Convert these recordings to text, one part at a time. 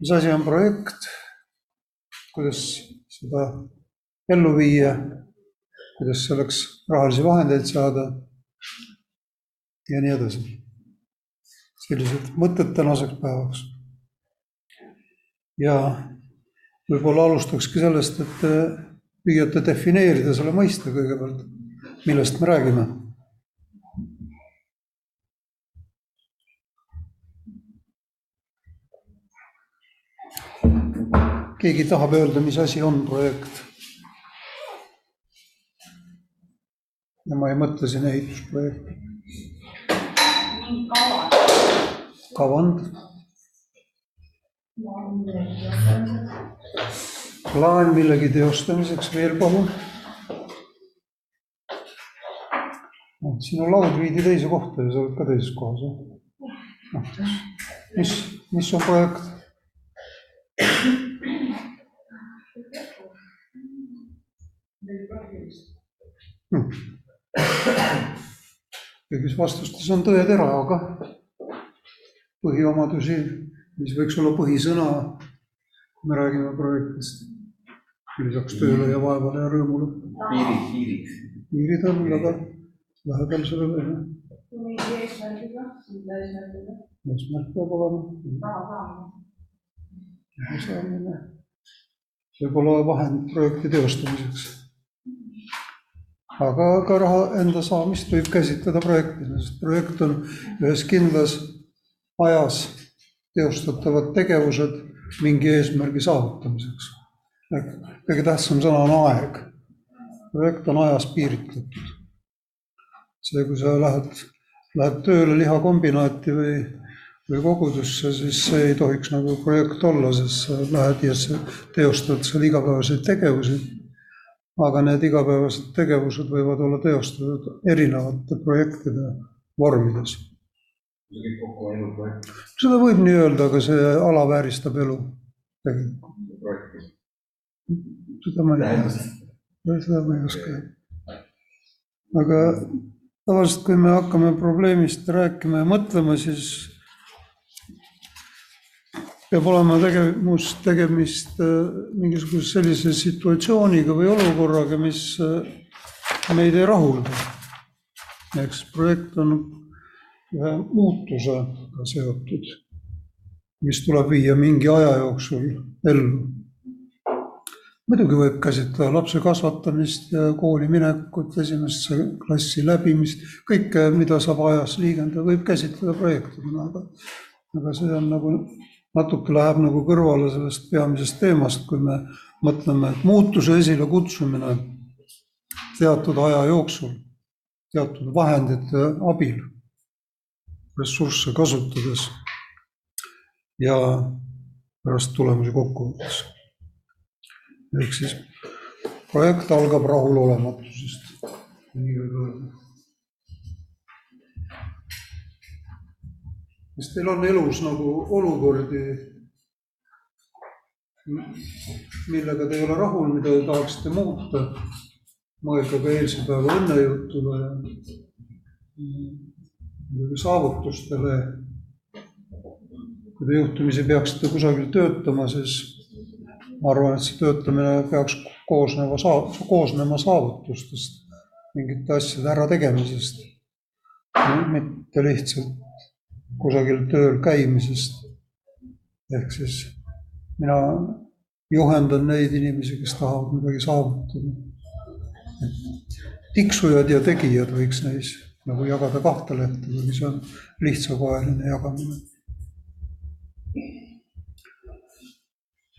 mis asi on projekt, kuidas seda ellu viia, kuidas selleks rahalisi vahendeid saada ja nii edasi. sellised mõtted tänaseks päevaks. ja võib-olla alustakski sellest, et te püüate defineerida selle mõiste kõigepealt, millest me räägime keegi tahab öelda, mis asi on projekt? ja ma ei mõtle siin ehitusprojekti. kavand. plaan millegi teostamiseks, veel palun. sinu laud viidi teise kohta ja sa oled ka teises kohas, jah? mis, mis on projekt? Hmm. kõigis vastustes on tõetera, aga põhiomadusi, mis võiks olla põhisõna, kui me räägime projektist. lisaks tööle ja vaevale ja rõõmule. piirid, piirid. piirid on väga lähedal sellele, jah. mingi eesmärgiga, mida eesmärgiga? eesmärk peab olema. raha saamine. saamine. see võib olla vahend projekti teostamiseks aga ka raha enda saamist võib käsitleda projektina, sest projekt on ühes kindlas ajas teostatavad tegevused mingi eesmärgi saavutamiseks. kõige tähtsam sõna on aeg. projekt on ajas piiritletud. see, kui sa lähed, lähed tööle lihakombinaati või, või kogudusse, siis see ei tohiks nagu projekt olla, sest sa lähed ja teostad seal igapäevaseid tegevusi aga need igapäevased tegevused võivad olla teostatud erinevate projektide vormides. seda võib nii öelda, aga see alavääristab elu tegelikult. seda ma ei tea, seda ma ei oska. aga tavaliselt, kui me hakkame probleemist rääkima ja mõtlema, siis peab olema tegevus, tegemist äh, mingisuguse sellise situatsiooniga või olukorraga, mis äh, meid ei rahulda. eks projekt on ühe muutusega seotud, mis tuleb viia mingi aja jooksul ellu. muidugi võib käsitleda lapse kasvatamist ja kooli minekut, esimesse klassi läbimist, kõike, mida saab ajas liigendada, võib käsitleda projektina, aga, aga see on nagu natuke läheb nagu kõrvale sellest peamisest teemast, kui me mõtleme, et muutuse esilekutsumine teatud aja jooksul, teatud vahendite abil, ressursse kasutades ja pärast tulemusi kokku võttes. ehk siis projekt algab rahulolematusest, nii võib öelda kas teil on elus nagu olukordi, millega te ei ole rahul, mida te tahaksite muuta? mõelge ka eilse päeva õnnejutule ja saavutustele. kui te juhtumisi peaksite kusagil töötama, siis ma arvan, et see töötamine peaks koosneva, koosnema saavutustest, mingite asjade ärategemisest, mitte lihtsalt kusagil tööl käimisest. ehk siis mina juhendan neid inimesi, kes tahavad midagi saavutada. tiksujad ja tegijad võiks neis nagu jagada kahte lehte, mis on lihtsakoeline jagamine.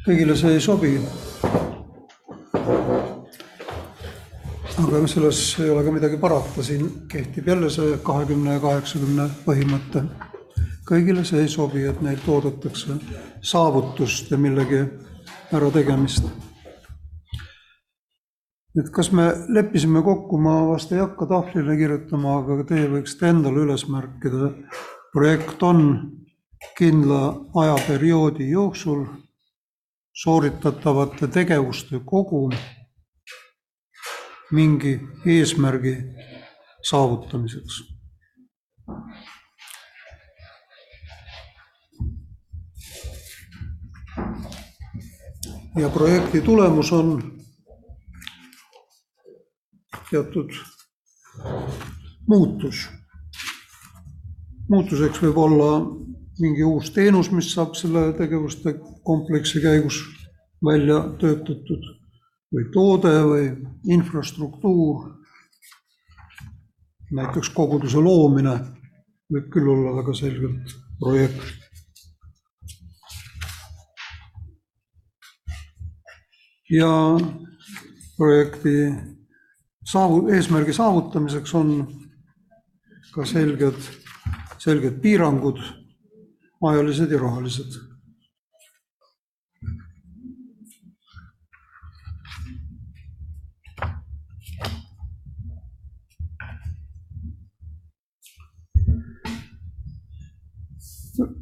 kõigile see ei sobi. aga selles ei ole ka midagi parata, siin kehtib jälle see kahekümne ja kaheksakümne põhimõte kõigile see ei sobi, et neilt oodatakse saavutust ja millegi ärategemist. et kas me leppisime kokku, ma vast ei hakka tahvlile kirjutama, aga teie võiksite endale üles märkida. projekt on kindla ajaperioodi jooksul sooritatavate tegevuste kogum mingi eesmärgi saavutamiseks ja projekti tulemus on teatud muutus. muutuseks võib olla mingi uus teenus, mis saab selle tegevuste kompleksi käigus välja töötatud või toode või infrastruktuur. näiteks koguduse loomine võib küll olla väga selgelt projekt. Ja projekti saavu-, eesmärgi saavutamiseks on ka selged, selged piirangud, ajalised ja rahalised.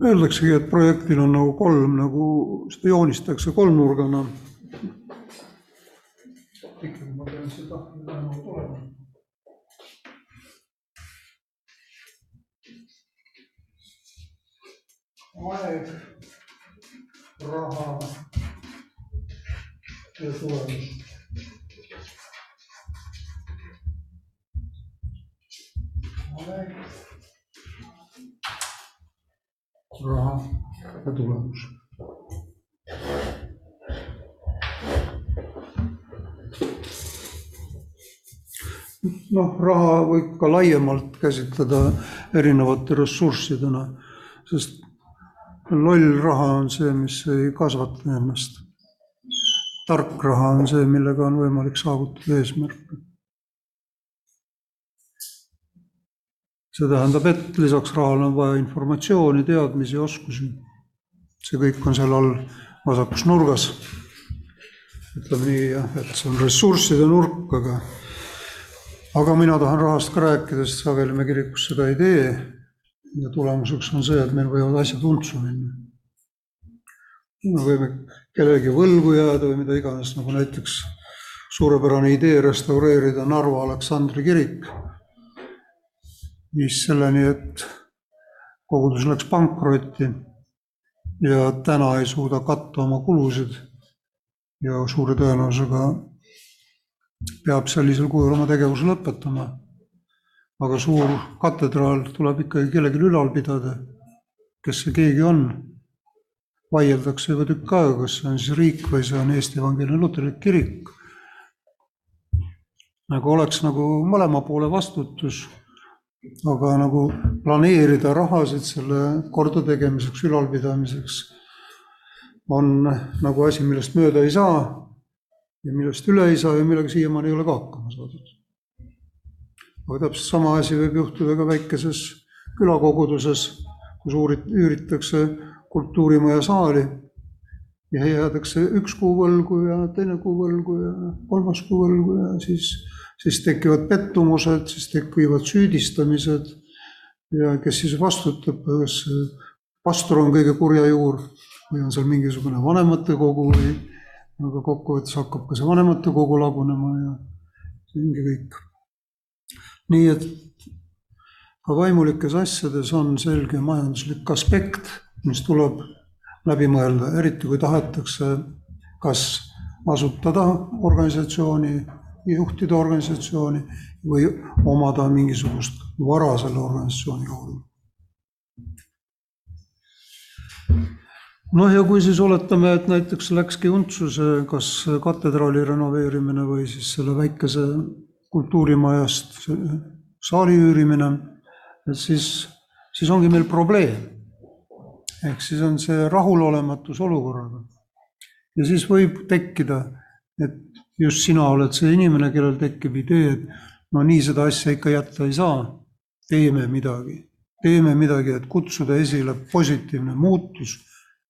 Öeldaksegi, et projektil on nagu kolm nagu, seda joonistatakse kolmnurgana. Aeg, raha ja tulemus. aeg, raha ja tulemus. noh, raha võib ka laiemalt käsitleda erinevate ressurssidena, sest loll raha on see, mis ei kasvata ennast. tark raha on see, millega on võimalik saavutada eesmärke. see tähendab, et lisaks rahale on vaja informatsiooni, teadmisi, oskusi. see kõik on seal all vasakus nurgas. ütleme nii jah, et see on ressursside nurk, aga aga mina tahan rahast ka rääkida, sest sageli me kirikus seda ei tee. Ja tulemuseks on see, et meil võivad asjad untsu minna. me võime kellelegi võlgu jääda või mida iganes, nagu näiteks suurepärane idee restaureerida Narva Aleksandri kirik. viis selleni, et kogudus läks pankrotti ja täna ei suuda katta oma kulusid ja suure tõenäosusega peab sellisel kujul oma tegevuse lõpetama. Aga suur katedraal tuleb ikkagi kellelgi ülal pidada. kes see keegi on? vaieldakse juba tükk aega, kas see on siis riik või see on Eesti Evangeelne Luterlik Kirik. nagu oleks nagu mõlema poole vastutus, aga nagu planeerida rahasid selle kordategemiseks, ülalpidamiseks on nagu asi, millest mööda ei saa ja millest üle ei saa ja millega siiamaani ei ole ka hakkama saadud. Aga täpselt sama asi võib juhtuda ka väikeses külakoguduses, kus uurit-, üüritakse kultuurimaja saali ja jäädakse üks kuu võlgu ja teine kuu võlgu ja kolmas kuu võlgu ja siis, siis tekivad pettumused, siis tekivad süüdistamised ja kes siis vastutab, kas pastor on kõige kurja juur või on seal mingisugune vanematekogu või aga kokkuvõttes hakkab ka see vanematekogu lagunema ja see ongi kõik. Nii et ka vaimulikes asjades on selge majanduslik aspekt, mis tuleb läbi mõelda, eriti kui tahetakse kas asutada organisatsiooni, juhtida organisatsiooni või omada mingisugust vara selle organisatsiooni kaudu. Noh, ja kui siis oletame, et näiteks läkski untsu see kas katedraali renoveerimine või siis selle väikese kultuurimajast saali üürimine, siis, siis ongi meil probleem. ehk siis on see rahulolematus olukorraga. ja siis võib tekkida, et just sina oled see inimene, kellel tekib idee, et no nii seda asja ikka jätta ei saa, teeme midagi, teeme midagi, et kutsuda esile positiivne muutus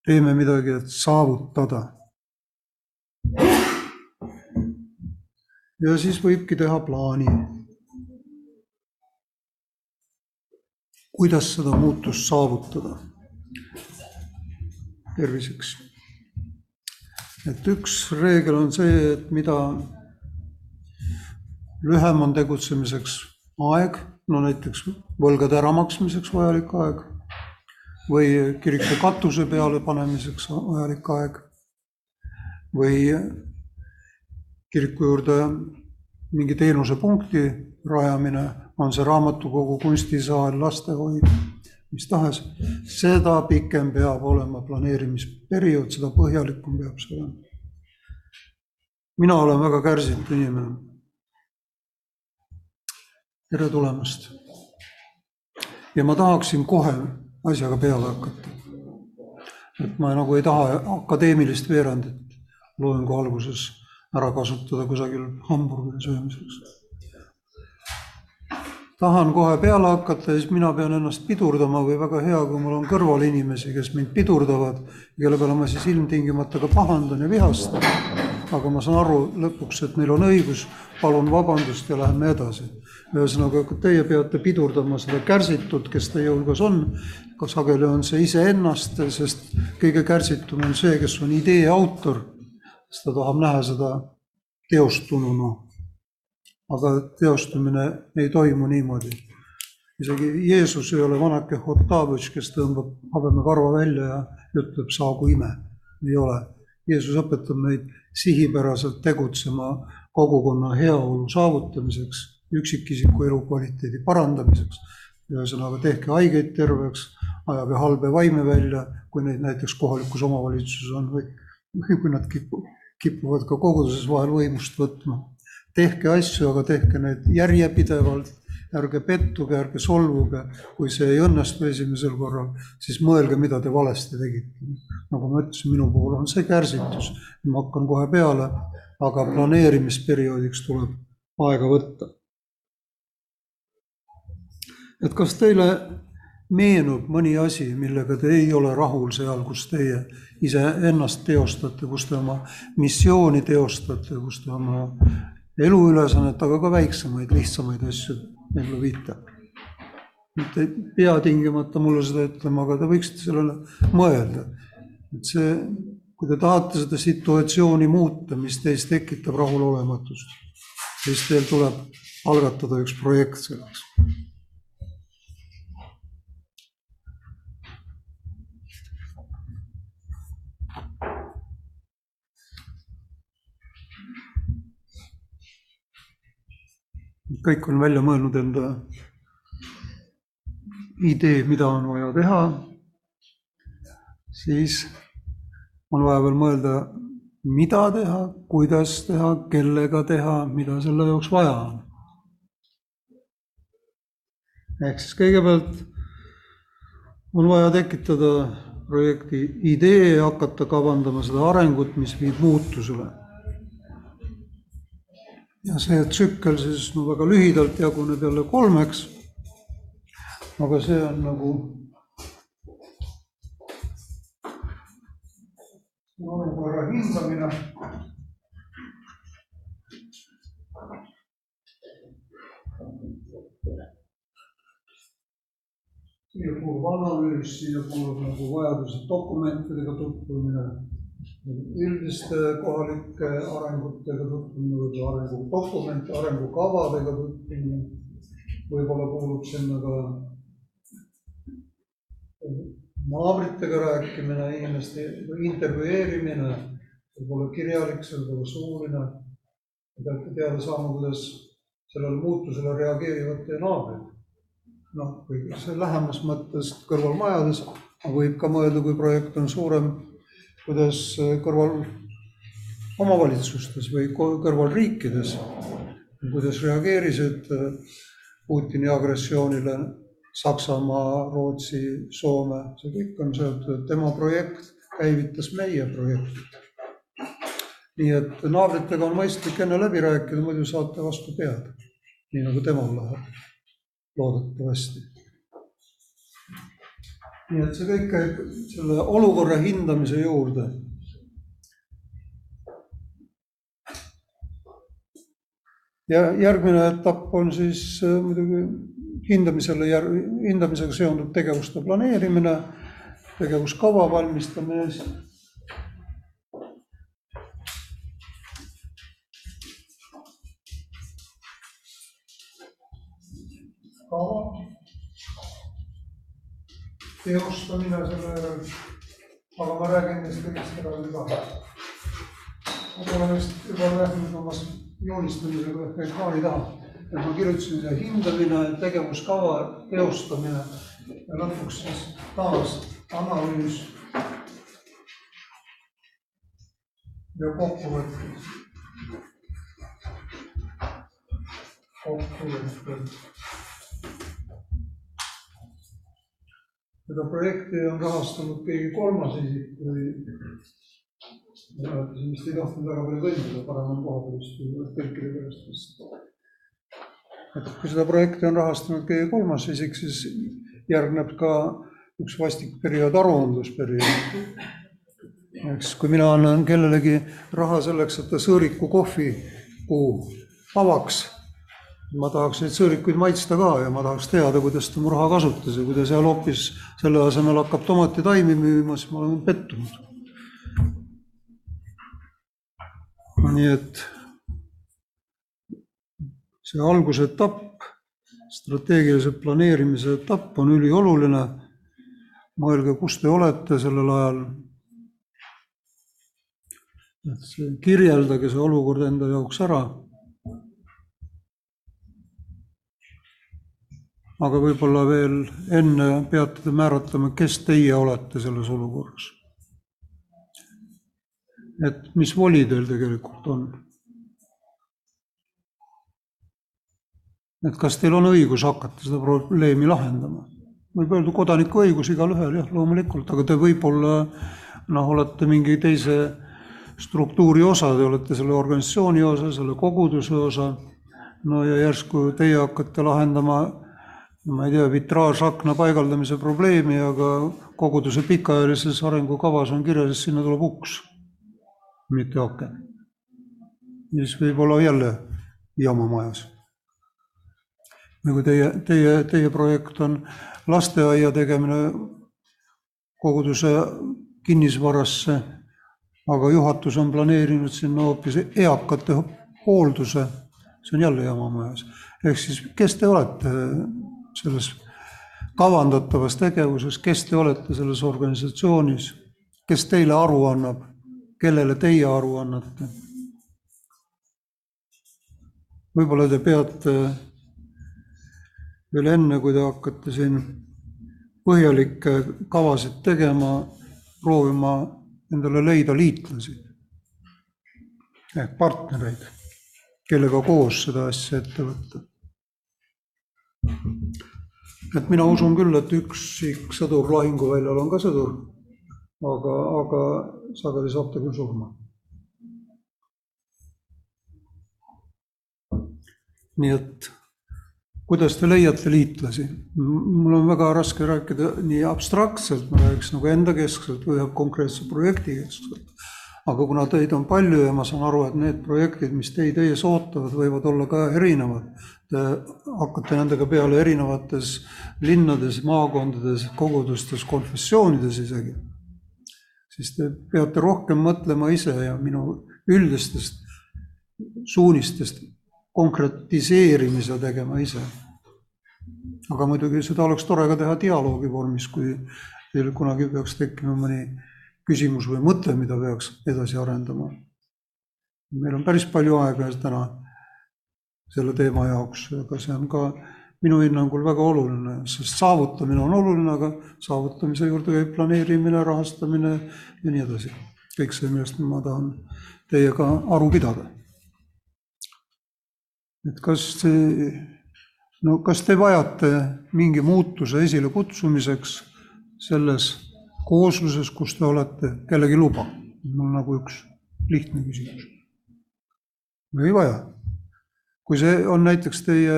teeme midagi, et saavutada. Ja siis võibki teha plaani. kuidas seda muutust saavutada terviseks. et üks reegel on see, et mida lühem on tegutsemiseks aeg, no näiteks võlgade äramaksmiseks vajalik aeg või kiriku katuse peale panemiseks vajalik aeg. või kiriku juurde mingi teenusepunkti rajamine, on see raamatukogu, kunstisaal, lastehoid, mis tahes, seda pikem peab olema planeerimisperiood, seda põhjalikum peab see olema. mina olen väga kärsinud inimene. tere tulemast. ja ma tahaksin kohe asjaga peale hakata. et ma nagu ei taha akadeemilist veerandit loengu alguses ära kasutada kusagil hamburgeri söömiseks. tahan kohe peale hakata ja siis mina pean ennast pidurdama või väga hea, kui mul on kõrval inimesi, kes mind pidurdavad, kelle peale ma siis ilmtingimata ka pahandan ja vihastan. aga ma saan aru lõpuks, et neil on õigus, palun vabandust ja läheme edasi. ühesõnaga, teie peate pidurdama seda kärsitut, kes teie hulgas on, sageli on see iseennast, sest kõige kärsitum on see, kes on idee autor sest ta tahab näha seda teostununa. aga teostumine ei toimu niimoodi. isegi Jeesus ei ole vanake Hotavitš, kes tõmbab habemekarva välja ja ütleb, saagu ime. ei ole. Jeesus õpetab meid sihipäraselt tegutsema kogukonna heaolu saavutamiseks, üksikisiku elukvaliteedi parandamiseks. ühesõnaga, tehke haigeid terveks, ajage halbe vaime välja, kui neid näiteks kohalikus omavalitsuses on või, või kui nad kipuvad kipuvad ka koguduses vahel võimust võtma. tehke asju, aga tehke need järjepidevalt, ärge pettuge, ärge solvuge. kui see ei õnnestu esimesel korral, siis mõelge, mida te valesti tegite. nagu ma ütlesin, minu puhul on see kärsitus, ma hakkan kohe peale, aga planeerimisperioodiks tuleb aega võtta. et kas teile meenub mõni asi, millega te ei ole rahul seal, kus teie iseennast teostate, kus te oma missiooni teostate, kus te oma eluülesannet, aga ka väiksemaid, lihtsamaid asju ellu viite. Te ei pea tingimata mulle seda ütlema, aga te võiksite sellele mõelda. et see, kui te tahate seda situatsiooni muuta, mis teis tekitab rahulolematust, siis teil tuleb algatada üks projekt selleks kõik on välja mõelnud enda idee, mida on vaja teha, siis on vaja veel mõelda, mida teha, kuidas teha, kellega teha, mida selle jaoks vaja on. ehk siis kõigepealt on vaja tekitada projekti idee, hakata kavandama seda arengut, mis viib muutusele ja see tsükkel siis no väga lühidalt jaguneb jälle kolmeks. aga see on nagu olukorra hindamine. siia kuulub analüüs, siia kuulub nagu vajaduse dokumentidega tutvumine üldiste kohalike arengutega tutvumine, võib-olla arengudokumente, arengukavadega tutvumine. võib-olla kuulub sinna ka naabritega rääkimine, inimeste intervjueerimine, võib-olla kirjalik, see võib olla suuline. Te peate teada saama, kuidas sellele muutusele reageerivad teie naabrid. noh, see lähemas mõttes kõrvalmajades, võib ka mõelda, kui projekt on suurem kuidas äh, kõrval omavalitsustes või kõrvalriikides, kuidas reageerisid äh, Putini agressioonile Saksamaa, Rootsi, Soome, see kõik on seotud, tema projekt käivitas meie projekti. nii et naabritega on mõistlik enne läbi rääkida, muidu saate vastu pead, nii nagu temal läheb, loodetavasti nii et see kõik käib selle olukorra hindamise juurde. ja järgmine etapp on siis äh, muidugi hindamisele, hindamisega seonduv tegevuste planeerimine, tegevuskava valmistamine. Teostamine selle järel, aga ma räägin neist kõigest eraldi ka. ma olen vist juba rääkinud oma joonistamisega ekraani taha. et ma kirjutasin siia hindamine, tegevuskava, teostamine ja lõpuks siis taas analüüs. ja kokkuvõtted. kokkuvõtted. Seda projekti on rahastanud keegi kolmas isik või siin vist ei tahtnud väga palju kõndida, parem on koha peal vist tõlkide pärast vist. et kui seda projekti on rahastanud keegi kolmas isik, siis järgneb ka üks vastik periood, aruandlusperiood. eks kui mina annan kellelegi raha selleks, et ta sõõriku kohvipuu avaks, ma tahaks neid sõõrikuid maitsta ka ja ma tahaks teada, kuidas ta mu raha kasutas ja kui ta seal hoopis selle asemel hakkab tomatitaimi müüma, siis ma olen pettunud. nii et see algusetapp, strateegilise planeerimise etapp on ülioluline. mõelge, kus te olete sellel ajal. et see, kirjeldage see olukord enda jaoks ära. Aga võib-olla veel enne peate te määratlema, kes teie olete selles olukorras et mis voli teil tegelikult on. et kas teil on õigus hakata seda probleemi lahendama? võib öelda kodanikuõigus igalühel jah, loomulikult, aga te võib-olla noh, olete mingi teise struktuuri osa, te olete selle organisatsiooni osa, selle koguduse osa. no ja järsku teie hakkate lahendama, ma ei tea, vitraažakna paigaldamise probleemi, aga koguduse pikaajalises arengukavas on kirjas, et sinna tuleb uks mitte aken. siis võib olla jälle jama majas. kui teie, teie, teie projekt on lasteaia tegemine koguduse kinnisvarasse, aga juhatus on planeerinud sinna hoopis eakate hoolduse, see on jälle jama majas. ehk siis, kes te olete selles kavandatavas tegevuses, kes te olete selles organisatsioonis, kes teile aru annab kellele teie aru annate. võib-olla te peate veel enne, kui te hakkate siin põhjalikke kavasid tegema, proovima endale leida liitlasi ehk partnereid, kellega koos seda asja ette võtta. Et mina usun küll, et üksik sõdur lahinguväljal on ka sõdur aga, aga sageli saab ta küll surma. nii et kuidas te leiate liitlasi? mul on väga raske rääkida nii abstraktselt, ma räägiks nagu endakeskselt või konkreetse projekti keskselt. aga kuna teid on palju ja ma saan aru, et need projektid, mis teid ees ootavad, võivad olla ka erinevad. Te hakkate nendega peale erinevates linnades, maakondades, kogudustes, konfessioonides isegi siis te peate rohkem mõtlema ise ja minu üldistest suunistest konkretiseerimise tegema ise. aga muidugi seda oleks tore ka teha dialoogi vormis, kui teil kunagi peaks tekkima mõni küsimus või mõte, mida peaks edasi arendama. meil on päris palju aega täna selle teema jaoks, aga see on ka minu hinnangul väga oluline, sest saavutamine on oluline, aga saavutamise juurde käib planeerimine, rahastamine ja nii edasi. kõik see, millest ma tahan teiega aru pidada. et kas see, no kas te vajate mingi muutuse esilekutsumiseks selles koosluses, kus te olete, kellegi luba? mul nagu üks lihtne küsimus. või ei vaja? Kui see on näiteks teie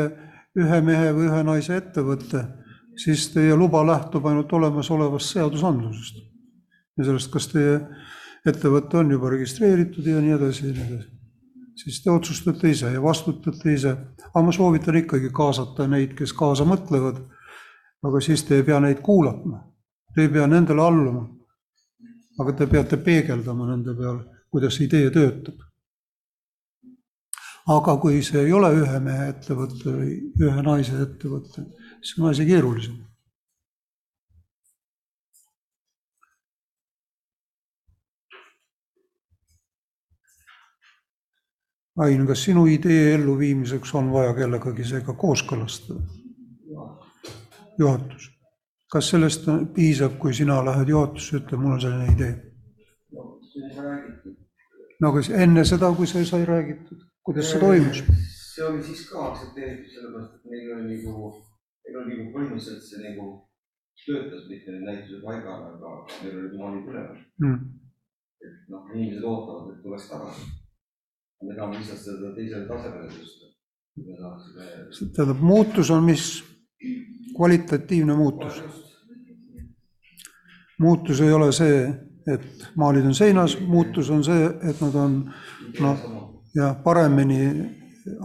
ühe mehe või ühe naise ettevõte, siis teie luba lähtub ainult olemasolevast seadusandlusest. ja sellest, kas teie ettevõte on juba registreeritud ja nii edasi ja nii edasi. siis te otsustate ise ja vastutate ise. aga ma soovitan ikkagi kaasata neid, kes kaasa mõtlevad. aga siis te ei pea neid kuulama, te ei pea nendele alluma. aga te peate peegeldama nende peale, kuidas idee töötab aga kui see ei ole ühe mehe ettevõte või ühe naise ettevõte, siis on asi keerulisem. Ain, kas sinu idee elluviimiseks on vaja kellegagi seega kooskõlastada? juhatus. kas sellest piisab, kui sina lähed juhatusse, ütled, mul on selline idee? no kas enne seda, kui see sai räägitud, kuidas see toimus? see oli siis ka aktsepteeritud, sellepärast et meil oli nagu, meil oli nagu põhimõtteliselt see nagu töötas mitte näituse paigal, aga meil olid maalid üleval. Hmm. et noh, inimesed ootavad, et tuleks tagasi. me tahame lihtsalt seda teisele tasemele tõsta. tähendab, muutus on mis? kvalitatiivne muutus. muutus ei ole see, et maalid on seinas, muutus on see, et nad on noh, ja paremini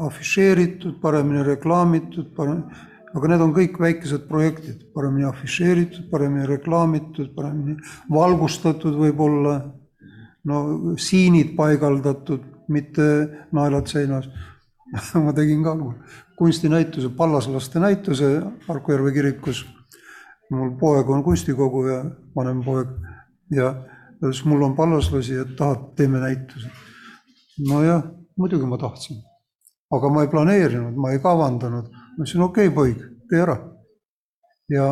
afišeeritud, paremini reklaamitud, parem-, aga need on kõik väikesed projektid, paremini afišeeritud, paremini reklaamitud, paremini valgustatud võib-olla, no siinid paigaldatud, mitte naelad seinas ma tegin ka kunstinäituse, pallaslaste näituse Harku Järve kirikus. mul poeg on kunstikogu ja vanem poeg ja ütles, mul on pallaslasi, et tahad, teeme näituse. nojah, muidugi ma tahtsin, aga ma ei planeerinud, ma ei kavandanud. ma ütlesin, okei okay, poeg, tee ära. ja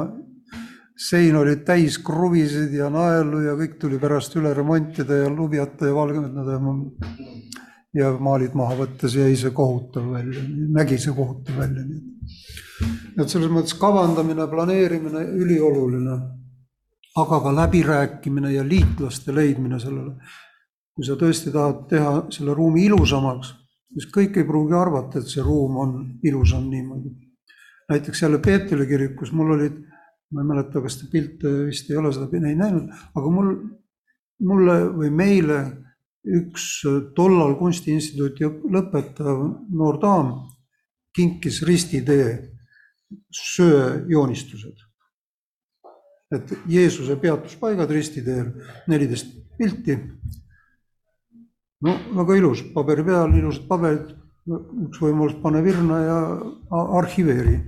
sein oli täis kruvisid ja naelu ja kõik tuli pärast üle remontida ja lubjata ja valgendada ja ma ja maalid maha võttes jäi see kohutav välja, nägi see kohutav välja. et selles mõttes kavandamine, planeerimine ülioluline, aga ka läbirääkimine ja liitlaste leidmine sellele. Kui sa tõesti tahad teha selle ruumi ilusamaks, siis kõik ei pruugi arvata, et see ruum on ilusam niimoodi. näiteks jälle Peetri kirikus mul olid, ma ei mäleta, kas te pilte vist ei ole seda ei näinud, aga mul, mulle või meile üks tollal Kunstiinstituuti lõpetav noor daam kinkis ristitee söejoonistused. et Jeesuse peatuspaigad ristiteel, neliteist pilti. No väga ilus, paberi peal ilusad paberid, üks võimalus pane virna ja arhiveeri.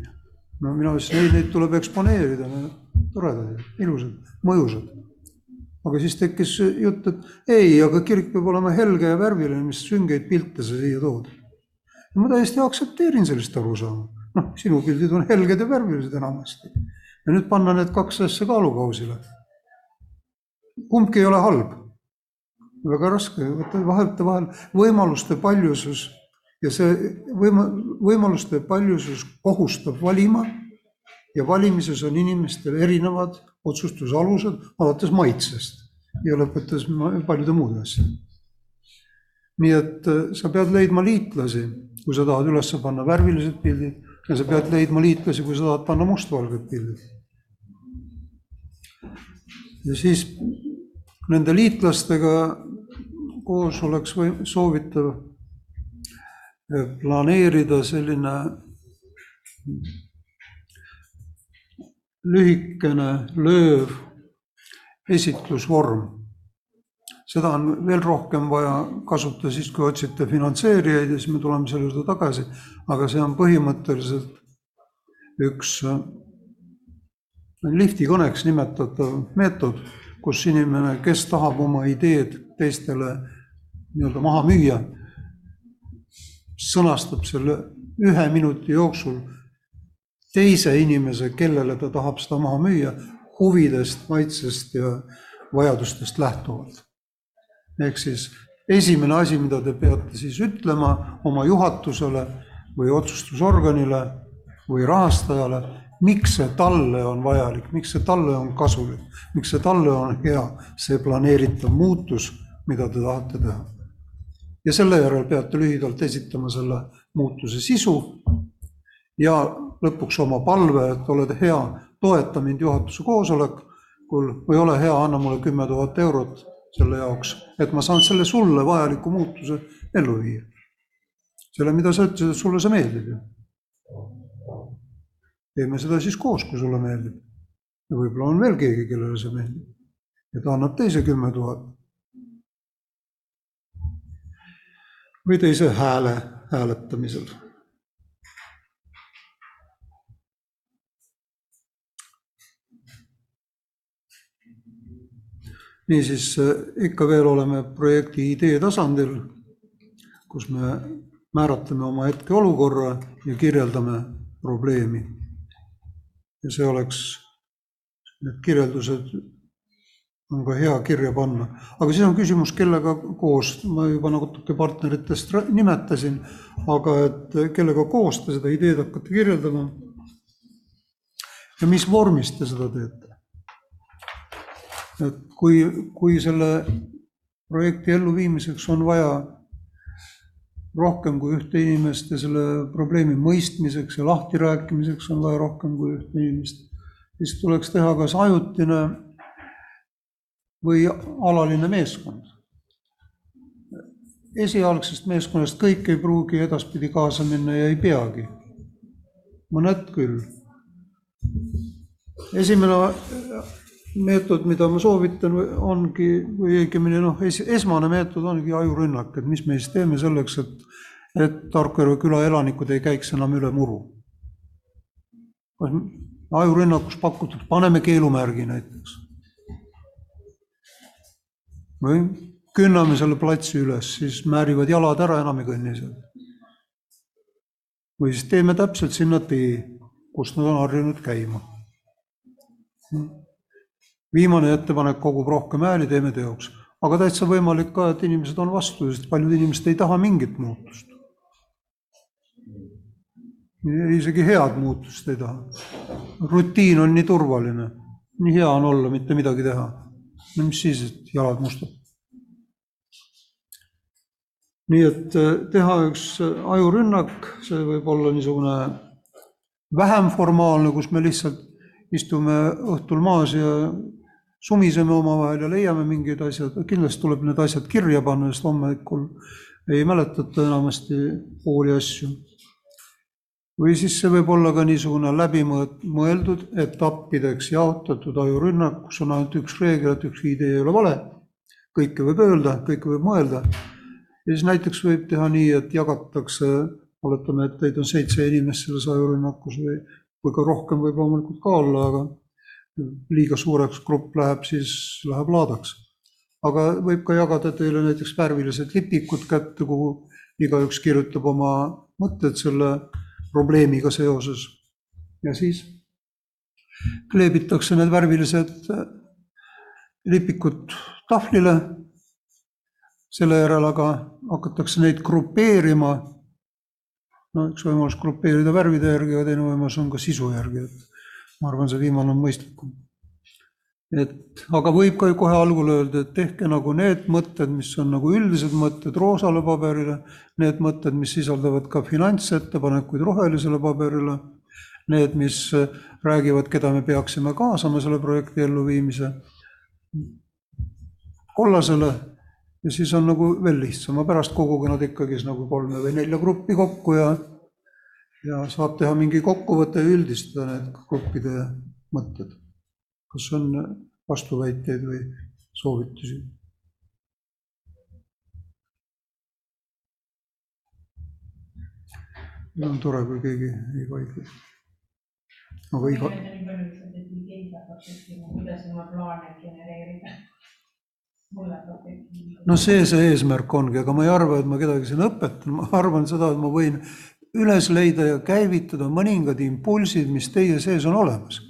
no mina ütlesin, ei, neid tuleb eksponeerida, toredad, ilusad, mõjusad aga siis tekkis jutt, et ei, aga kirik peab olema helge ja värviline, mis süngeid pilte sa siia tood. ma täiesti aktsepteerin sellist arusaama. noh, sinu pildid on helged ja värvilised enamasti. ja nüüd panna need kaks asja kaalukausile. kumbki ei ole halb. Väga raske, võtta vahelite vahel võimaluste paljusus ja see võima-, võimaluste paljusus kohustab valima ja valimises on inimestel erinevad otsustusalused, alates maitsest ja lõpetades paljude muude asjadega. nii et sa pead leidma liitlasi, kui sa tahad üles panna värvilised pildid ja sa pead leidma liitlasi, kui sa tahad panna mustvalged pildid. ja siis nende liitlastega koos oleks või soovitav planeerida selline lühikene, lööv esitlusvorm. seda on veel rohkem vaja kasutada siis, kui otsite finantseerijaid ja siis me tuleme selle juurde tagasi, aga see on põhimõtteliselt üks liftikõneks nimetatav meetod, kus inimene, kes tahab oma ideed teistele nii-öelda maha müüa, sõnastab selle ühe minuti jooksul teise inimese, kellele ta tahab seda maha müüa, huvidest, maitsest ja vajadustest lähtuvalt. ehk siis esimene asi, mida te peate siis ütlema oma juhatusele või otsustusorganile või rahastajale, miks see talle on vajalik, miks see talle on kasulik, miks see talle on hea, see planeeritav muutus, mida te tahate teha. Ja selle järel peate lühidalt esitama selle muutuse sisu ja lõpuks oma palve, et oled hea, toeta mind juhatuse koosolekul või ole hea, anna mulle kümme tuhat eurot selle jaoks, et ma saan selle sulle vajaliku muutuse ellu viia. selle, mida sa ütlesid, et sulle see meeldib ju. teeme seda siis koos, kui sulle meeldib. ja võib-olla on veel keegi, kellele see meeldib. ja ta annab teise kümme tuhat. Või teise hääle hääletamisel niisiis ikka veel oleme projekti idee tasandil. kus me määratleme oma hetkeolukorra ja kirjeldame probleemi. ja see oleks, need kirjeldused on ka hea kirja panna. aga siis on küsimus, kellega koos, ma juba natuke partneritest rä- nimetasin, aga et kellega koos te seda ideed hakkate kirjeldama. ja mis vormis te seda teete? et kui, kui selle projekti elluviimiseks on vaja rohkem kui ühte inimest ja selle probleemi mõistmiseks ja lahtirääkimiseks on vaja rohkem kui ühte inimest, siis tuleks teha kas ajutine või alaline meeskond. esialgsest meeskonnast kõik ei pruugi edaspidi kaasa minna ja ei peagi. mõned küll. esimene meetod, mida ma soovitan, ongi, või õigemini noh, es-, esmane meetod ongi ajurünnak, et mis me siis teeme selleks, et, et Tarkvere küla elanikud ei käiks enam üle muru. ajurünnakus pakutud, paneme keelumärgi näiteks. Või künname selle platsi üles, siis määrivad jalad ära, enam ei kõnni seal. või siis teeme täpselt sinna tee, kus nad on harjunud käima viimane ettepanek kogub rohkem hääli, teeme teoks. aga täitsa võimalik ka, et inimesed on vastu, sest paljud inimesed ei taha mingit muutust. isegi head muutust ei taha. rutiin on nii turvaline, nii hea on olla, mitte midagi teha. No mis siis, et jalad mustad. nii et eh, teha üks ajurünnak, see võib olla niisugune vähem formaalne, kus me lihtsalt istume õhtul maas ja sumiseme omavahel ja leiame mingid asjad, kindlasti tuleb need asjad kirja panna, sest hommikul ei mäletata enamasti pooli asju. Või siis see võib olla ka niisugune läbimõeldud etappideks jaotatud ajurünnak, kus on ainult üks reegel, et ükski idee ei ole vale. kõike võib öelda, kõike võib mõelda. ja siis näiteks võib teha nii, et jagatakse, oletame, et teid on seitse inimest selles ajurünnakus või, või ka rohkem võib loomulikult ka olla, aga liiga suureks grupp läheb, siis läheb laadaks. aga võib ka jagada teile näiteks värvilised lipikud kätte, kuhu igaüks kirjutab oma mõtted selle probleemiga seoses. ja siis kleebitakse need värvilised lipikud tahvlile. selle järel aga hakatakse neid grupeerima. no üks võimalus grupeerida värvide järgi, aga teine võimalus on ka sisu järgi, et ma arvan, see viimane on mõistlikum. Et aga võib ka ju kohe algul öelda, et tehke nagu need mõtted, mis on nagu üldised mõtted roosale paberile, need mõtted, mis sisaldavad ka finantsettepanekuid rohelisele paberile, need, mis räägivad, keda me peaksime kaasama selle projekti elluviimise kollasele ja siis on nagu veel lihtsam, ma pärast koguge nad ikkagi nagu kolme või nelja gruppi kokku ja ja saab teha mingi kokkuvõte ja üldistada need gruppide mõtted. Kas on vastuväiteid või soovitusi? on tore, kui keegi ei vaidle. aga iga, kuidas oma plaane genereerida. no see see eesmärk ongi, aga ma ei arva, et ma kedagi siin õpetan, ma arvan seda, et ma võin üles leida ja käivitada mõningad impulsid, mis teie sees on olemas.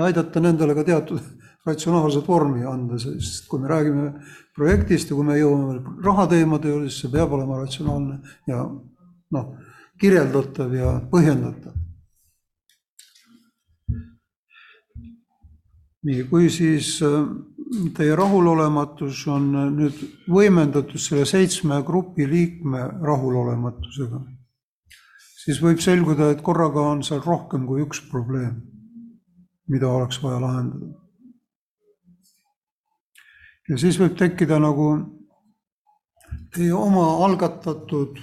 Ja aidata nendele ka teatud ratsionaalset vormi anda, sest kui me räägime projektist ja kui me jõuame rahateemade juurde, siis see peab olema ratsionaalne ja noh, kirjeldatav ja põhjendatav. nii, kui siis äh, teie rahulolematus on nüüd võimendatud selle seitsme grupi liikme rahulolematusega, siis võib selguda, et korraga on seal rohkem kui üks probleem, mida oleks vaja lahendada. ja siis võib tekkida nagu teie oma algatatud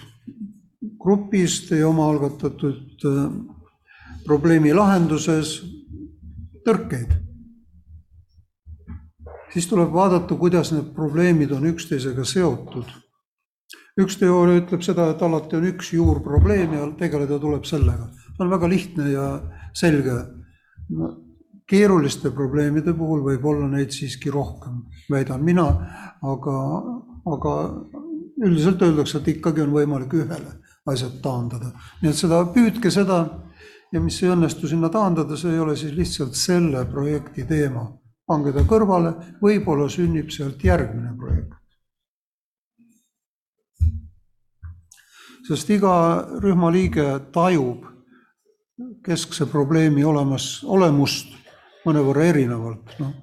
grupis, teie oma algatatud äh, probleemi lahenduses tõrkeid siis tuleb vaadata, kuidas need probleemid on üksteisega seotud. üks teooria ütleb seda, et alati on üks juurprobleem ja tegeleda tuleb sellega. see on väga lihtne ja selge. Keeruliste probleemide puhul võib olla neid siiski rohkem, väidan mina, aga, aga üldiselt öeldakse, et ikkagi on võimalik ühele asjad taandada. nii et seda, püüdke seda ja mis ei õnnestu sinna taandada, see ei ole siis lihtsalt selle projekti teema. pange ta kõrvale, võib-olla sünnib sealt järgmine projekt. sest iga rühma liige tajub keskse probleemi olemas, olemust mõnevõrra erinevalt, noh.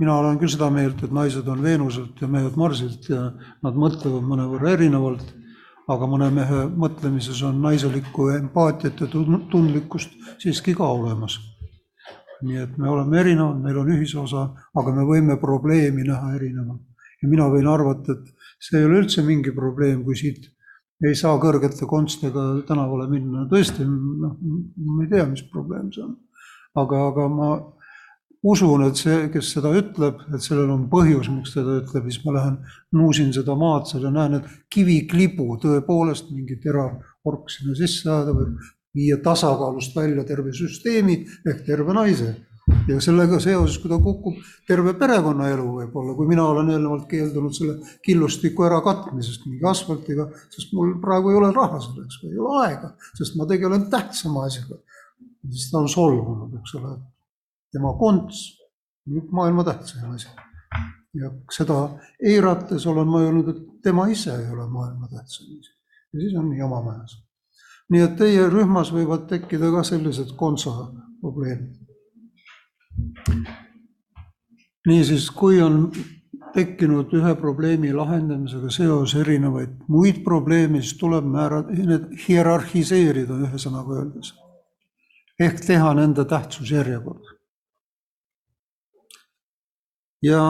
mina olen küll seda meelt, et naised on Veenuselt ja mehed Marsilt ja nad mõtlevad mõnevõrra erinevalt, aga mõne mehe mõtlemises on naiselikku empaatiat ja tundlikkust siiski ka olemas. nii et me oleme erinevad, meil on ühisosa, aga me võime probleemi näha erinevalt. ja mina võin arvata, et see ei ole üldse mingi probleem, kui siit ei saa kõrgete konstidega tänavale minna, tõesti, noh, ma ei tea, mis probleem see on. Aga, aga ma usun, et see, kes seda ütleb, et sellel on põhjus, miks ta seda ütleb, siis ma lähen nuusin seda maad seal ja näen, et kiviklibu tõepoolest mingi terav ork sinna sisse ajada võib viia tasakaalust välja terve süsteemi ehk terve naise ja sellega seoses, kui ta kukub, terve perekonnaelu võib-olla, kui mina olen eelnevalt keeldunud selle killustiku ärakatmisest mingi asfaltiga, sest mul praegu ei ole raha selleks või ei ole aega, sest ma tegelen tähtsama asjaga. Siis ta on solvunud, eks ole, tema konts, maailma tähtsaim asi. ja seda eirates olen ma öelnud, et tema ise ei ole maailma tähtsaim asi. ja siis on jama majas. nii et teie rühmas võivad tekkida ka sellised konsa probleemid niisiis, kui on tekkinud ühe probleemi lahendamisega seos erinevaid muid probleeme, siis tuleb määra-, need hierarhiseerida, ühesõnaga öeldes. Ehk teha nende tähtsusjärjekord. ja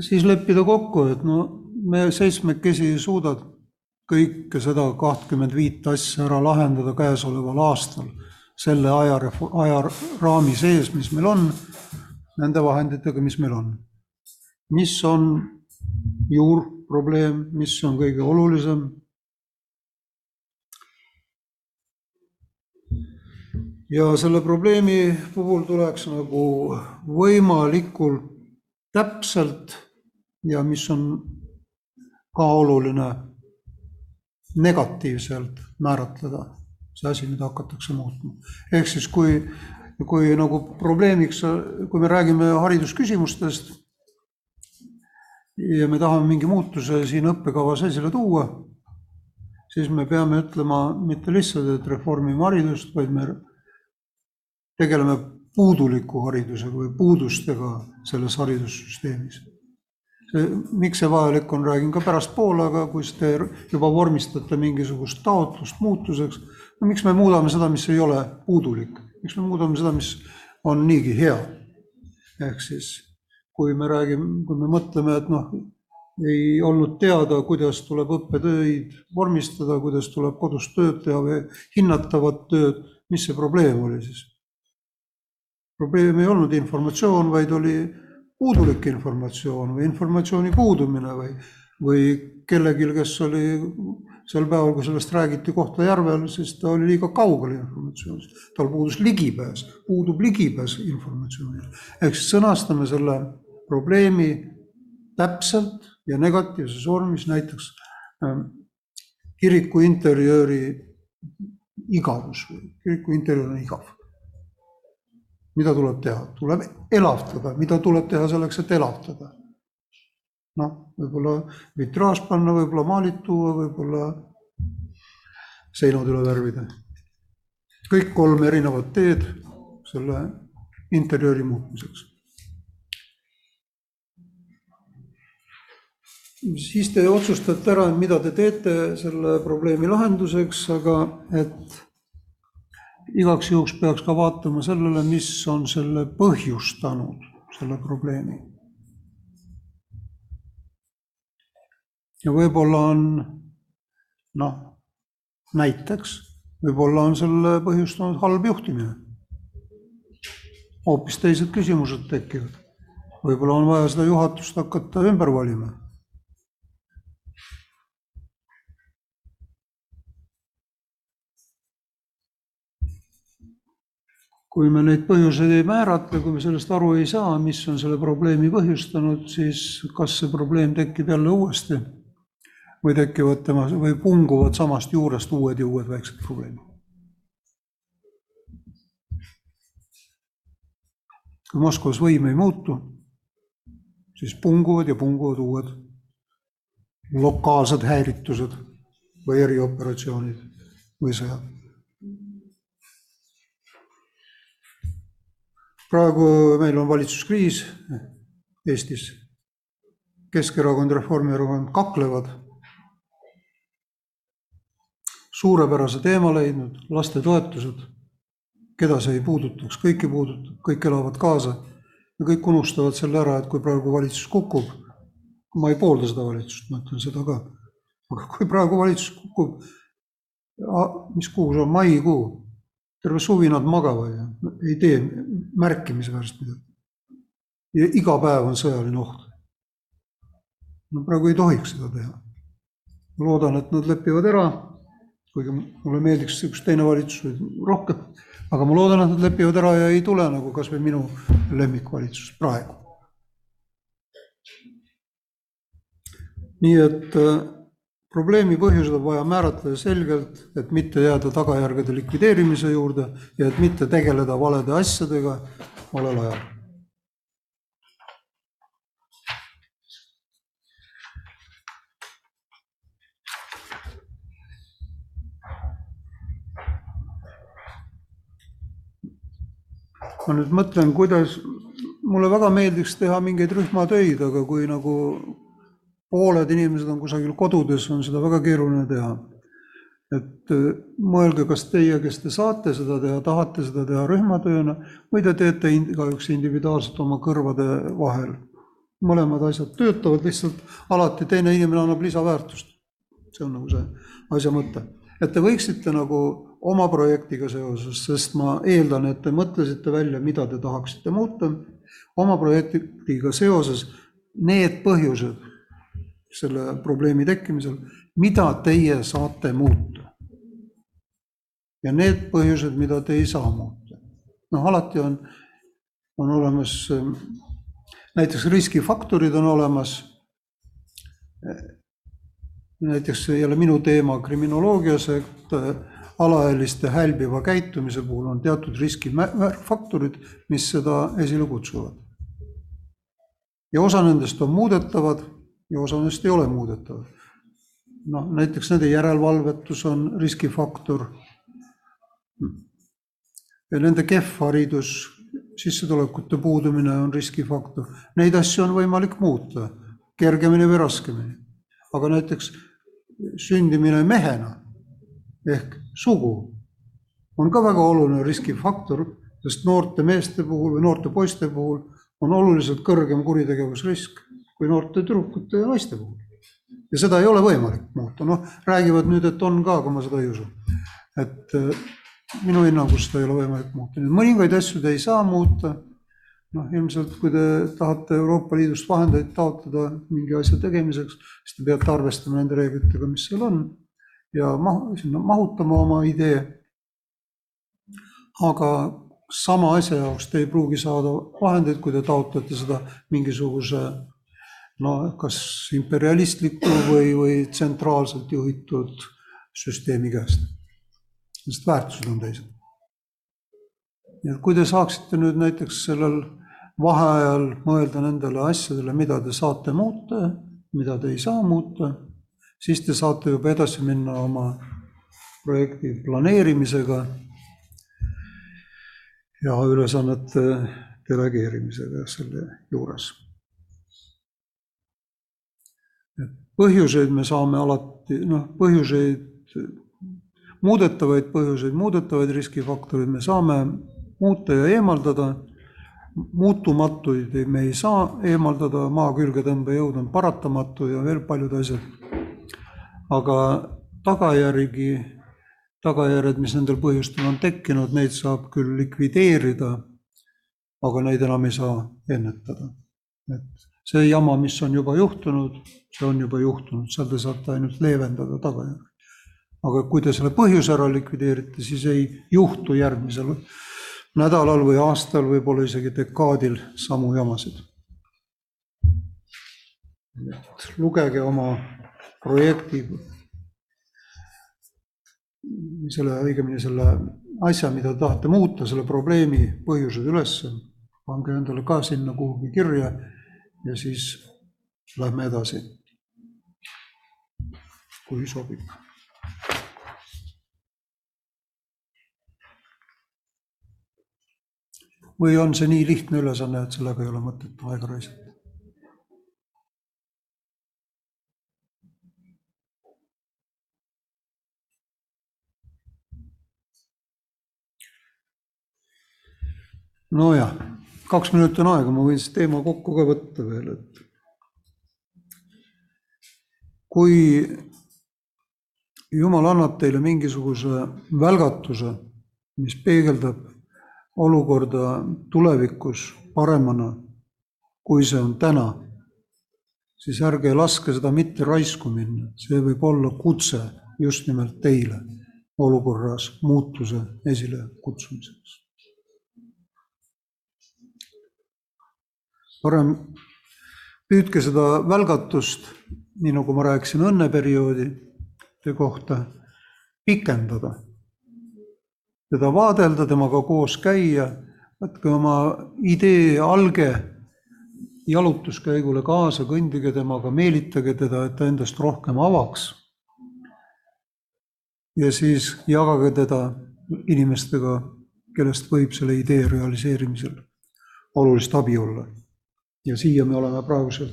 siis leppida kokku, et no me seitsmekesi ei suuda kõike seda kahtkümmend viit asja ära lahendada käesoleval aastal selle aja, ajaraami sees, mis meil on, nende vahenditega, mis meil on. mis on juurprobleem, mis on kõige olulisem. Ja selle probleemi puhul tuleks nagu võimalikult täpselt ja mis on ka oluline, negatiivselt määratleda see asi, mida hakatakse muutma. ehk siis, kui, kui nagu probleemiks, kui me räägime haridusküsimustest ja me tahame mingi muutuse siin õppekavas esile tuua, siis me peame ütlema mitte lihtsalt, et reformime haridust, vaid me tegeleme puuduliku haridusega või puudustega selles haridussüsteemis miks see vajalik on, räägin ka pärastpoole, aga kui te juba vormistate mingisugust taotlust muutuseks, no miks me muudame seda, mis ei ole puudulik, miks me muudame seda, mis on niigi hea. ehk siis, kui me räägime, kui me mõtleme, et noh, ei olnud teada, kuidas tuleb õppetöid vormistada, kuidas tuleb kodus tööd teha või hinnatavat tööd, mis see probleem oli siis? Probleem ei olnud informatsioon, vaid oli puudulik informatsioon või informatsiooni puudumine või, või kellelgi, kes oli sel päeval, kui sellest räägiti Kohtla-Järvel, siis ta oli liiga kaugel informatsioonist, tal puudus ligipääs, puudub ligipääs informatsioonile. ehk siis sõnastame selle probleemi täpselt ja negatiivses vormis, näiteks ähm, kiriku interjööri igavus või kiriku interjöör on igav mida tuleb teha? tuleb elavdada, mida tuleb teha selleks, et elavdada? noh, võib-olla vitraaž panna, võib-olla maalid tuua, võib-olla seinad üle värvida. kõik kolm erinevat teed selle interjööri muutmiseks. siis te otsustate ära, mida te teete selle probleemi lahenduseks, aga et igaks juhuks peaks ka vaatama sellele, mis on selle põhjustanud, selle probleemi. ja võib-olla on noh, näiteks võib-olla on selle põhjustanud halb juhtimine. hoopis teised küsimused tekivad. võib-olla on vaja seda juhatust hakata ümber valima kui me neid põhjuseid ei määratle, kui me sellest aru ei saa, mis on selle probleemi põhjustanud, siis kas see probleem tekib jälle uuesti või tekivad temas või punguvad samast juurest uued ja uued väiksed probleemid. kui Moskvas võim ei muutu, siis punguvad ja punguvad uued lokaalsed häiritused või erioperatsioonid või sõjad. Praegu meil on valitsuskriis Eestis. Keskerakond, Reformierakond kaklevad. suurepärase teema leidnud, lastetoetused, keda see ei puudutaks, kõiki puudutab, kõik elavad kaasa. Ja kõik unustavad selle ära, et kui praegu valitsus kukub, ma ei poolda seda valitsust, ma ütlen seda ka, aga kui praegu valitsus kukub, mis kuu see on, maikuu, terve suvi nad magavad ja ei tee märkimisväärselt midagi. ja iga päev on sõjaline oht. no praegu ei tohiks seda teha. ma loodan, et nad lepivad ära, kuigi mulle meeldiks üks teine valitsus või rohkem, aga ma loodan, et nad lepivad ära ja ei tule nagu kas või minu lemmikvalitsus praegu. nii et äh, probleemi põhjused on vaja määratleda selgelt, et mitte jääda tagajärgede likvideerimise juurde ja et mitte tegeleda valede asjadega valel ajal. ma nüüd mõtlen, kuidas, mulle väga meeldiks teha mingeid rühmatöid, aga kui nagu pooled inimesed on kusagil kodudes, on seda väga keeruline teha. et äh, mõelge, kas teie, kes te saate seda teha, tahate seda teha rühmatööna või te teete igaüks individuaalselt oma kõrvade vahel. mõlemad asjad töötavad, lihtsalt alati teine inimene annab lisaväärtust. see on nagu see asja mõte, et te võiksite nagu oma projektiga seoses, sest ma eeldan, et te mõtlesite välja, mida te tahaksite muuta, oma projektiga seoses need põhjused selle probleemi tekkimisel, mida teie saate muuta. ja need põhjused, mida te ei saa muuta. noh, alati on, on olemas, näiteks riskifaktorid on olemas. näiteks jälle minu teema kriminoloogias, et alaealiste hälbiva käitumise puhul on teatud riskifaktorid, mis seda esile kutsuvad. ja osa nendest on muudetavad ja osa neist ei ole muudetavad. noh, näiteks nende järelevalvetus on riskifaktor. ja nende kehv haridus, sissetulekute puudumine on riskifaktor. Neid asju on võimalik muuta kergemini või raskemini. aga näiteks sündimine mehena ehk sugu on ka väga oluline riskifaktor, sest noorte meeste puhul või noorte poiste puhul on oluliselt kõrgem kuritegevusrisk kui noorte tüdrukute ja naiste puhul. ja seda ei ole võimalik muuta, noh, räägivad nüüd, et on ka, aga ma seda ei usu. et äh, minu hinnangul seda ei ole võimalik muuta, et mõningaid asju te ei saa muuta. noh, ilmselt kui te tahate Euroopa Liidust vahendeid taotleda mingi asja tegemiseks, siis te peate arvestama nende reeglitega, mis seal on ja mahu, sinna mahutama oma idee. aga sama asja jaoks te ei pruugi saada vahendeid, kui te taotlete seda mingisuguse no kas imperialistliku või, või tsentraalselt juhitud süsteemi käest. sest väärtused on teised. et kui te saaksite nüüd näiteks sellel vaheajal mõelda nendele asjadele, mida te saate muuta, mida te ei saa muuta, siis te saate juba edasi minna oma projekti planeerimisega ja ülesannete delegeerimisega selle juures põhjuseid me saame alati, noh, põhjuseid, muudetavaid põhjuseid, muudetavaid riskifaktoreid me saame muuta ja eemaldada. muutumatuid me ei saa eemaldada, maa külgetõmbejõud on paratamatu ja veel paljud asjad. aga tagajärgi, tagajärjed, mis nendel põhjustel on tekkinud, neid saab küll likvideerida, aga neid enam ei saa ennetada. et see jama, mis on juba juhtunud, see on juba juhtunud, seal te saate ainult leevendada tagajärgi. aga kui te selle põhjuse ära likvideerite, siis ei juhtu järgmisel nädalal või aastal, võib-olla isegi dekaadil samu jamasid. et lugege oma projekti, selle, õigemini selle asja, mida te tahate muuta, selle probleemi põhjused üles, pange endale ka sinna kuhugi kirja ja siis lähme edasi. kui sobib. või on see nii lihtne ülesanne, et sellega ei ole mõtet aega raisata? nojah, kaks minutit on aega, ma võin siis teema kokku ka võtta veel, et kui Jumal annab teile mingisuguse välgatuse, mis peegeldab olukorda tulevikus paremana, kui see on täna, siis ärge laske seda mitte raisku minna, see võib olla kutse just nimelt teile olukorras muutuse esilekutsumiseks. Parem püüdke seda välgatust, nii nagu ma rääkisin õnneperioodi kohta, pikendada teda vaadelda, temaga koos käia, võtke oma idee alge jalutuskäigule kaasa, kõndige temaga, meelitage teda, et ta endast rohkem avaks. ja siis jagage teda inimestega, kellest võib selle idee realiseerimisel olulist abi olla. Ja siia me oleme praegusel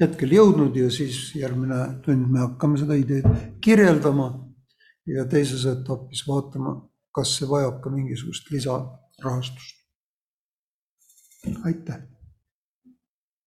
hetkel jõudnud ja siis järgmine tund me hakkame seda ideed kirjeldama ja teises etapis vaatama kas see vajab ka mingisugust lisarahastust? aitäh!